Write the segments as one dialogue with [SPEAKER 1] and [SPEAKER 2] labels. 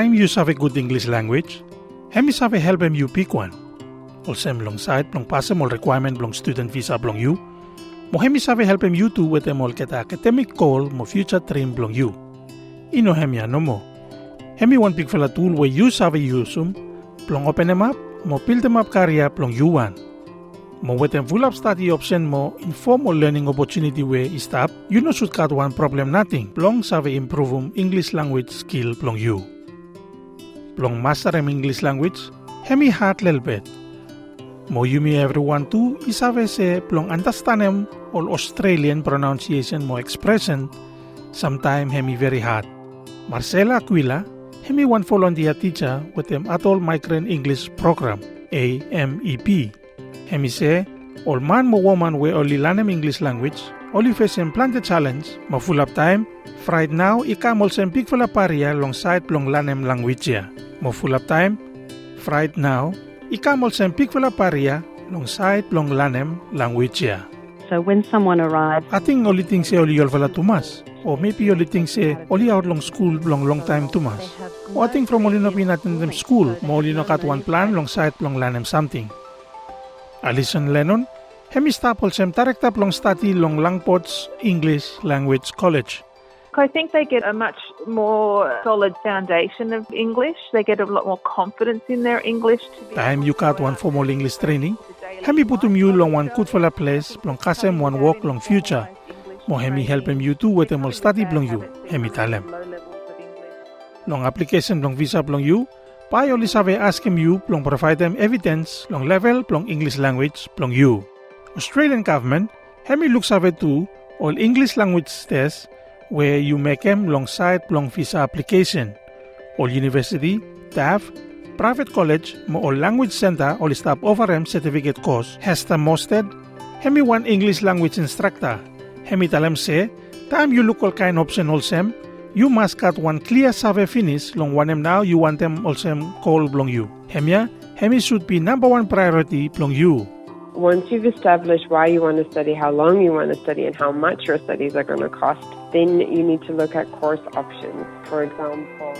[SPEAKER 1] Time you have a good English language, hemi have help you pick one. Olsem long side plong pasem ol requirement plong student visa plong you. Mo hemi have help you too with em ol keta academic call mo future dream plong you. Ino hemi ano mo. Hemi one pick fela tool where you have use plong open em up, mo build em up career plong you one. Mo with em full up study option mo informal learning opportunity where istap, you no should cut one problem nothing. Plong have improve English language skill plong you. Plong master em English language, hemi hard little bit. Mo yumi everyone too isabe se plong understand em all Australian pronunciation mo expression, sometime hemi very hard. Marcela Aquila, hemi one volunteer teacher with them Adult Migrant English Program, AMEP. Hemi say, all man mo woman we only learn em English language, only face em plant challenge, mo full up time, Friday now ikamol sem big paria long side plong lanem language ya. Mo full up time, Friday now ikamol sem big fula paria long side plong lanem language.
[SPEAKER 2] So when someone arrives,
[SPEAKER 1] Ating only thing se oli yol fala tumas. Or maybe only thing se oli out long school long long time tumas. O ating from oli no pinatin them school, mo oli no kat one plan long side long lanem something. Alison Lennon, hemi stapol sem tarektap long study long Langports English Language College.
[SPEAKER 3] I think they get a much more solid foundation of English. They get a lot more confidence in their English. To be
[SPEAKER 1] Time you cut one formal English training, hemi putum you long one good for la place, long kasem one work long future. Mo hemi help em you too with em all study blong you, hemi talem. Long application long visa blong you, pa only sabe ask em you long provide them evidence long level long English language blong you. Australian government hemi look sabe too all English language test where you make them long side long visa application. All university, TAFE, private college mo all language center all staff offer em certificate course has the mosted hemi one English language instructor. Hemi talem say, time you look all kind option olsem, you must cut one clear survey finish long one em now you want them olsem call blong you. Hemia, hemi should be number one priority blong you.
[SPEAKER 4] Once you've established why you want to study, how long you want to study, and how much your studies are going to cost, then you need to look at course options. For example,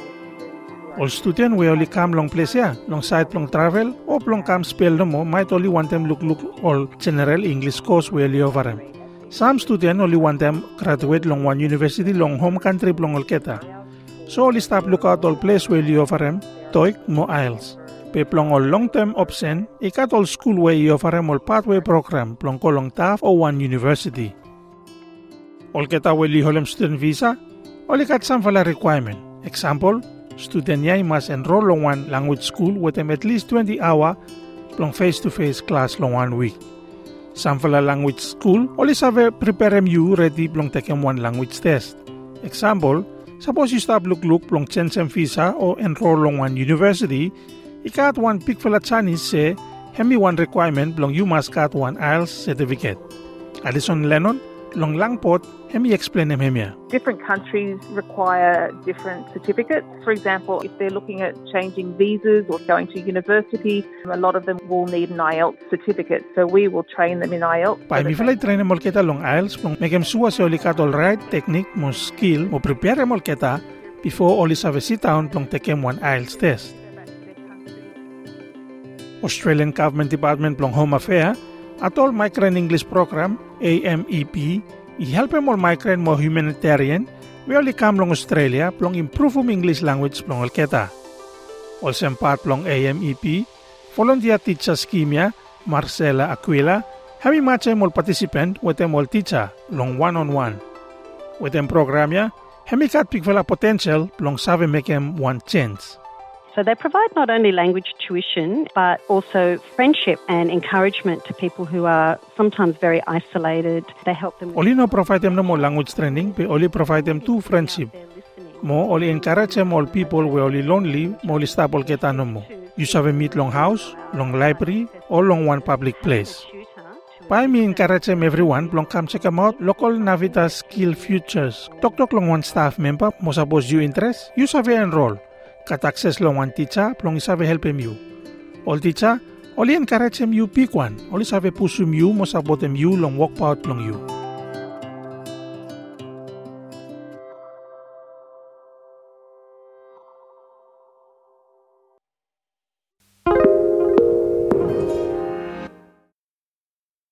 [SPEAKER 1] All students will only come long place ya, long side long travel, or long come spell no mo, might only want them look look all general English course we only over them. Some students only want them graduate long one university long home country long all keta. So only stop look out all place we only over them, TOEIC mo IELTS. Pe plong all long term option, ikat all school way them all pathway program plong ko long TAF o one university. All keta we li holem student visa, only kat some fala requirement. Example, student yai must enroll on one language school with them at least 20 hour long face-to-face class long one week. Some fala language school only have prepare you ready long take em one language test. Example, suppose you stop look look long chen sem visa or enroll on one university, ikat one pick fala Chinese say, hemi one requirement long you must cut one IELTS certificate. Alison Lennon, long langpot, hemi explain em hemia.
[SPEAKER 3] Different countries require different certificates. For example, if they're looking at changing visas or going to university, a lot of them will need an IELTS certificate. So we will train them in IELTS.
[SPEAKER 1] Pa mi falay train mo kita long IELTS kung megem suwa si oli kat all right technique mo skill mo prepare mo kita before oli sa sit down plong tekem one IELTS test. Australian Government Department plong Home Affairs Adult Migrant English Program AMEP i-help mo migrant mo humanitarian we only come long Australia plong improve um English language plong. Also part plong AMEP volunteer teacher scheme Marcela Aquila Hami matcha mol participant with mol teacher long one-on-one. With them program ya, hami kat pikvela potential long save make one chance.
[SPEAKER 2] So they provide not only language tuition, but also friendship and encouragement to people who are sometimes very isolated. They help them
[SPEAKER 1] Oli no provide them no more language training, but only provide them two friendship. Mo only encourage them all people we only lonely, mo only stop all kita no mo. You save meet long house, long library, or long one public place. Pa mi encourage them everyone long come check them out local Navitas Skilled Futures. Tok tok long one staff member mo suppose you interest, you save enroll. Kat access long one teacher plong save help him you. All teacher, only encourage you one. Only save push him you mo sabot him you long walk out plong you.